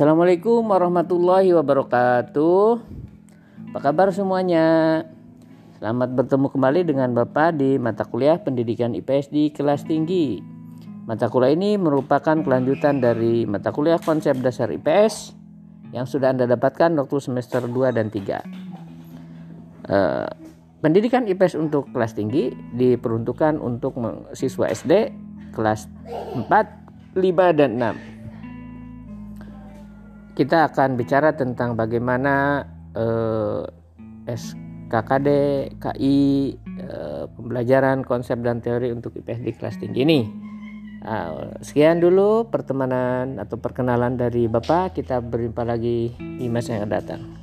Assalamualaikum warahmatullahi wabarakatuh. Apa kabar semuanya? Selamat bertemu kembali dengan Bapak di mata kuliah Pendidikan IPS di kelas tinggi. Mata kuliah ini merupakan kelanjutan dari mata kuliah konsep dasar IPS yang sudah Anda dapatkan waktu semester 2 dan 3. Uh, pendidikan IPS untuk kelas tinggi diperuntukkan untuk siswa SD kelas 4, 5, dan 6 kita akan bicara tentang bagaimana eh, SKKD, KI, eh, pembelajaran konsep dan teori untuk IPS di kelas tinggi ini. Nah, sekian dulu pertemanan atau perkenalan dari Bapak. Kita berjumpa lagi di masa yang datang.